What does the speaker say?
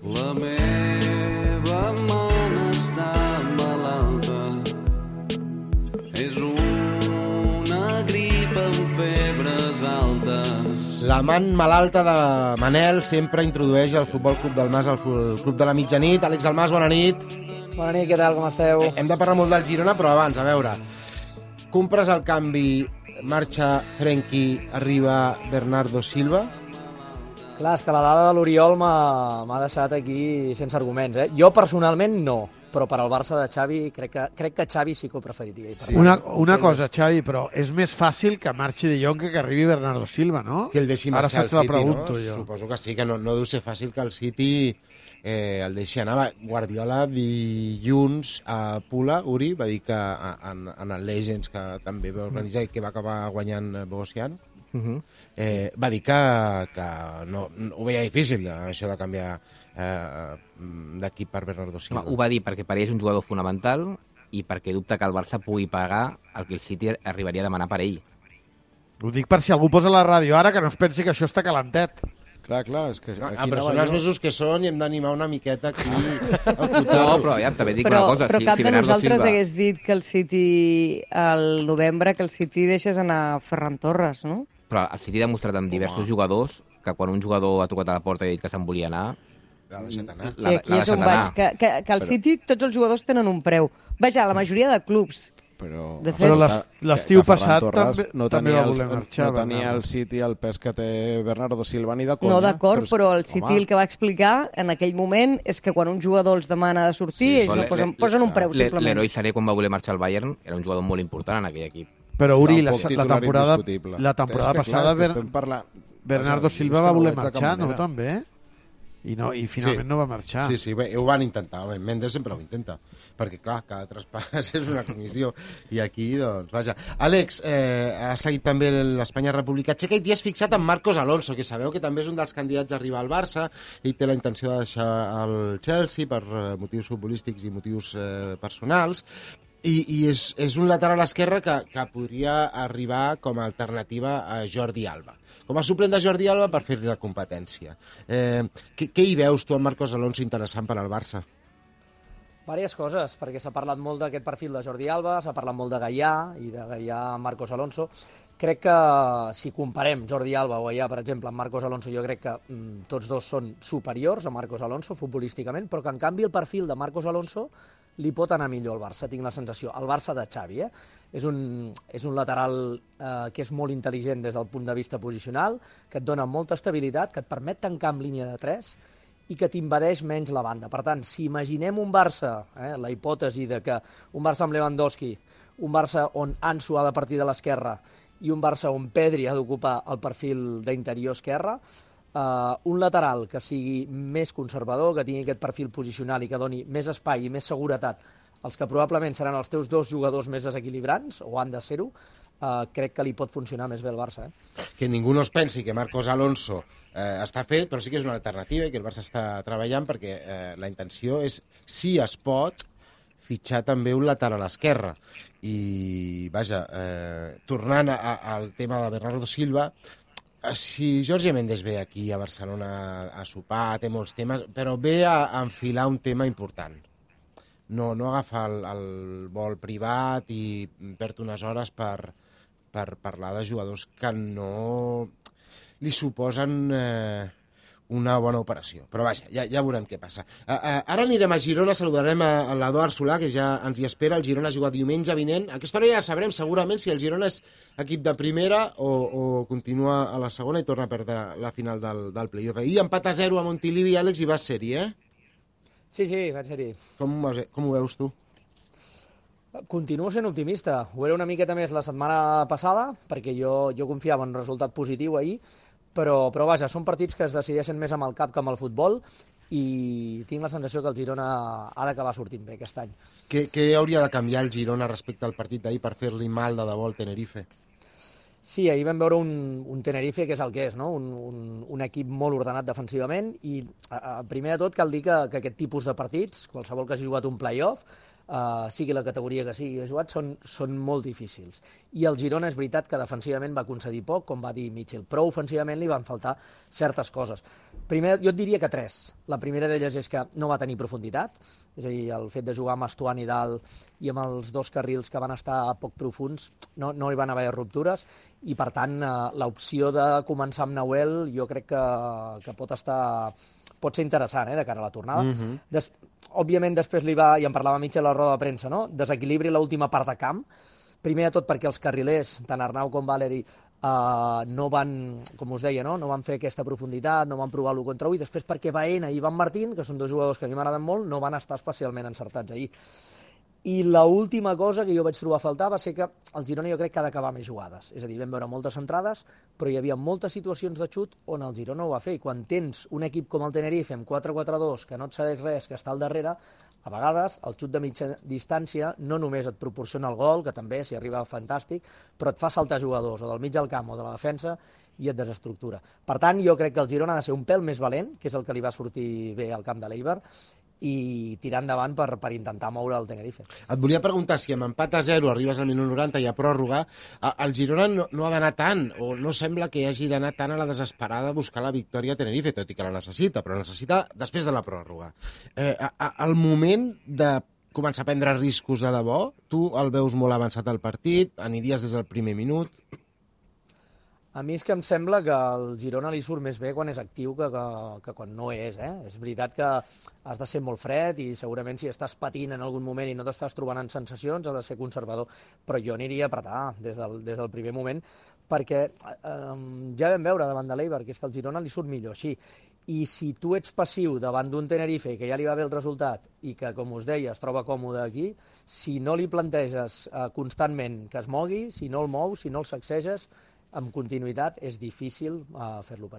La meva mana està malalta. És una grip amb febres altes. La man malalta de Manel sempre introdueix el Futbol Club del Mas al Club de la Mitjanit. Àlex Almas, bona nit. Bona nit, què tal, com esteu? Hem de parlar molt del Girona, però abans, a veure, compres el canvi, marxa Frenkie, arriba Bernardo Silva. Clar, és que la dada de l'Oriol m'ha deixat aquí sense arguments, eh? Jo personalment no, però per al Barça de Xavi crec que, crec que Xavi sí que ho preferiria. Sí. Una, una cosa, Xavi, però és més fàcil que marxi de Jong que que arribi Bernardo Silva, no? Que el deixi Ara marxar al City, pregunto, no? jo. Suposo que sí, que no, no deu ser fàcil que el City eh, el deixi anar. Guardiola dilluns a Pula, Uri, va dir que en, en el Legends, que també va organitzar i que va acabar guanyant eh, Bogosian, eh, va dir que, que no, no, ho veia difícil, eh, això de canviar eh, d'equip per Bernardo Silva. Home, ho va dir perquè per ell és un jugador fonamental i perquè dubta que el Barça pugui pagar el que el City arribaria a demanar per ell. Ho dic per si algú posa la ràdio ara, que no es pensi que això està calentet. Clar, clar, és que... Ah, aquí però anava són els mesos que són i hem d'animar una miqueta aquí No, però ja, també dic Però, una cosa. però si, cap si de Bernardo nosaltres Silva... hagués dit que el City, al novembre, que el City deixés anar Ferran Torres, no? Però el City ha demostrat amb diversos jugadors que quan un jugador ha trucat a la porta i ha dit que se'n volia anar, L'ha deixat anar. I aquí és on vaig. Que, que, que al City tots els jugadors tenen un preu. Vaja, la majoria de clubs. Però, De fet- Però l'estiu passat Torres també- no també va el- voler marxar, No tenia Bernardo. el City el pes que té Bernardo Silva ni de conya. No, d'acord, però el City home, el que va explicar en aquell moment és que quan un jugador els demana de sortir, ells no le- posen, le- posen un preu, le- simplement. L'heroi Saré, quan va voler marxar al Bayern, era un jugador molt important en aquell equip. Però, Uri, la, la temporada, la temporada És que, clar, passada és que parlant... Bernardo Silva va voler marxar, no, també? I, no, i finalment Sí. no va marxar. Sí, sí, bé, ho van intentar. Bé, Mendes sempre ho intenta, perquè, clar, cada traspàs és una comissió. I aquí, doncs, vaja. Àlex, eh, ha seguit també l'Espanya República Txeca i t'hi has fixat en Marcos Alonso, que sabeu que també és un dels candidats a arribar al Barça i té la intenció de deixar el Chelsea per eh, motius futbolístics i motius eh, personals. I, i és, és un lateral esquerre que, que podria arribar com a alternativa a Jordi Alba. Com a suplent de Jordi Alba per fer-li la competència. Eh, què, què hi veus tu amb Marcos Alonso interessant per al Barça? Vàries coses, perquè s'ha parlat molt d'aquest perfil de Jordi Alba, s'ha parlat molt de Gaià i de Gaià Marcos Alonso. Crec que si comparem Jordi Alba o Gaià, per exemple, amb Marcos Alonso, jo crec que mm, tots dos són superiors a Marcos Alonso futbolísticament, però que en canvi el perfil de Marcos Alonso li pot anar millor al Barça, tinc la sensació. El Barça de Xavi, eh? És un, és un lateral eh, que és molt intel·ligent des del punt de vista posicional, que et dona molta estabilitat, que et permet tancar amb línia de 3 i que t'invadeix menys la banda. Per tant, si imaginem un Barça, eh, la hipòtesi de que un Barça amb Lewandowski, un Barça on Ansu ha de partir de l'esquerra i un Barça on Pedri ha d'ocupar el perfil d'interior esquerra, un lateral que sigui més conservador, que tingui aquest perfil posicional i que doni més espai i més seguretat els que probablement seran els teus dos jugadors més desequilibrants, o han de ser-ho, eh, crec que li pot funcionar més bé el Barça. Eh? Que ningú no es pensi que Marcos Alonso eh, està fet, però sí que és una alternativa i que el Barça està treballant perquè eh, la intenció és, si es pot, fitxar també un lateral a l'esquerra. I, vaja, eh, tornant a, a, al tema de Bernardo Silva, eh, si Jorge Méndez ve aquí a Barcelona a sopar, té molts temes, però ve a, a enfilar un tema important. No, no agafa el, el vol privat i perd unes hores per, per parlar de jugadors que no li suposen eh, una bona operació. Però vaja, ja, ja veurem què passa. Uh, uh, ara anirem a Girona, saludarem a, a l'Eduard Solà, que ja ens hi espera. El Girona ha jugat diumenge vinent. A aquesta hora ja sabrem segurament si el Girona és equip de primera o, o continua a la segona i torna a perdre la final del, del playoff. I empat a zero a Montilivi, Àlex, i va ser-hi, eh? Sí, sí, vaig ser-hi. Com, com ho veus tu? Continuo sent optimista. Ho era una miqueta més la setmana passada, perquè jo, jo confiava en un resultat positiu ahir, però, però vaja, són partits que es decideixen més amb el cap que amb el futbol i tinc la sensació que el Girona ha d'acabar sortint bé aquest any. Què, què hauria de canviar el Girona respecte al partit d'ahir per fer-li mal de debò al Tenerife? Sí, ahir vam veure un, un Tenerife que és el que és, no? un, un, un equip molt ordenat defensivament i a, a, primer de tot cal dir que, que aquest tipus de partits, qualsevol que hagi jugat un play-off, uh, sigui la categoria que sigui jugat, són, són molt difícils. I el Girona és veritat que defensivament va concedir poc, com va dir Mitchell, però ofensivament li van faltar certes coses. Primer, jo et diria que tres. La primera d'elles és que no va tenir profunditat, és a dir, el fet de jugar amb Estuani dalt i amb els dos carrils que van estar poc profuns no, no hi van haver ruptures i, per tant, eh, l'opció de començar amb Nahuel jo crec que, que pot estar pot ser interessant, eh, de cara a la tornada. Mm -hmm. Des, òbviament, després li va, i en parlava Mitchell a la roda de premsa, no? desequilibri l'última part de camp, primer de tot perquè els carrilers, tant Arnau com Valeri, uh, no van, com us deia, no? no van fer aquesta profunditat, no van provar l'1 contra 1, i després perquè Baena i Ivan Martín, que són dos jugadors que a mi m'agraden molt, no van estar especialment encertats ahir. I l última cosa que jo vaig trobar a faltar va ser que el Girona jo crec que ha d'acabar més jugades. És a dir, vam veure moltes entrades, però hi havia moltes situacions de xut on el Girona ho va fer. I quan tens un equip com el Tenerife amb 4-4-2, que no et cedeix res, que està al darrere, a vegades el xut de mitja distància no només et proporciona el gol, que també, si arriba fantàstic, però et fa saltar jugadors, o del mig del camp o de la defensa, i et desestructura. Per tant, jo crec que el Girona ha de ser un pèl més valent, que és el que li va sortir bé al camp de l'Eibar, i tirar endavant per, per intentar moure el Tenerife. Et volia preguntar si amb empat a 0 arribes al minut 90 i a pròrroga, el Girona no, no ha d'anar tant, o no sembla que hagi d'anar tant a la desesperada a buscar la victòria a Tenerife, tot i que la necessita, però la necessita després de la pròrroga. Eh, a, a, al moment de començar a prendre riscos de debò, tu el veus molt avançat al partit, aniries des del primer minut... A mi és que em sembla que el Girona li surt més bé quan és actiu que, que, que quan no és. Eh? És veritat que has de ser molt fred i segurament si estàs patint en algun moment i no t'estàs trobant en sensacions has de ser conservador, però jo aniria a apretar des del, des del primer moment perquè eh, ja vam veure davant de l'Eibar que és que el Girona li surt millor així i si tu ets passiu davant d'un Tenerife que ja li va bé el resultat i que, com us deia, es troba còmode aquí, si no li planteges eh, constantment que es mogui, si no el mous, si no el sacseges, amb continuïtat és difícil uh, fer-lo patir.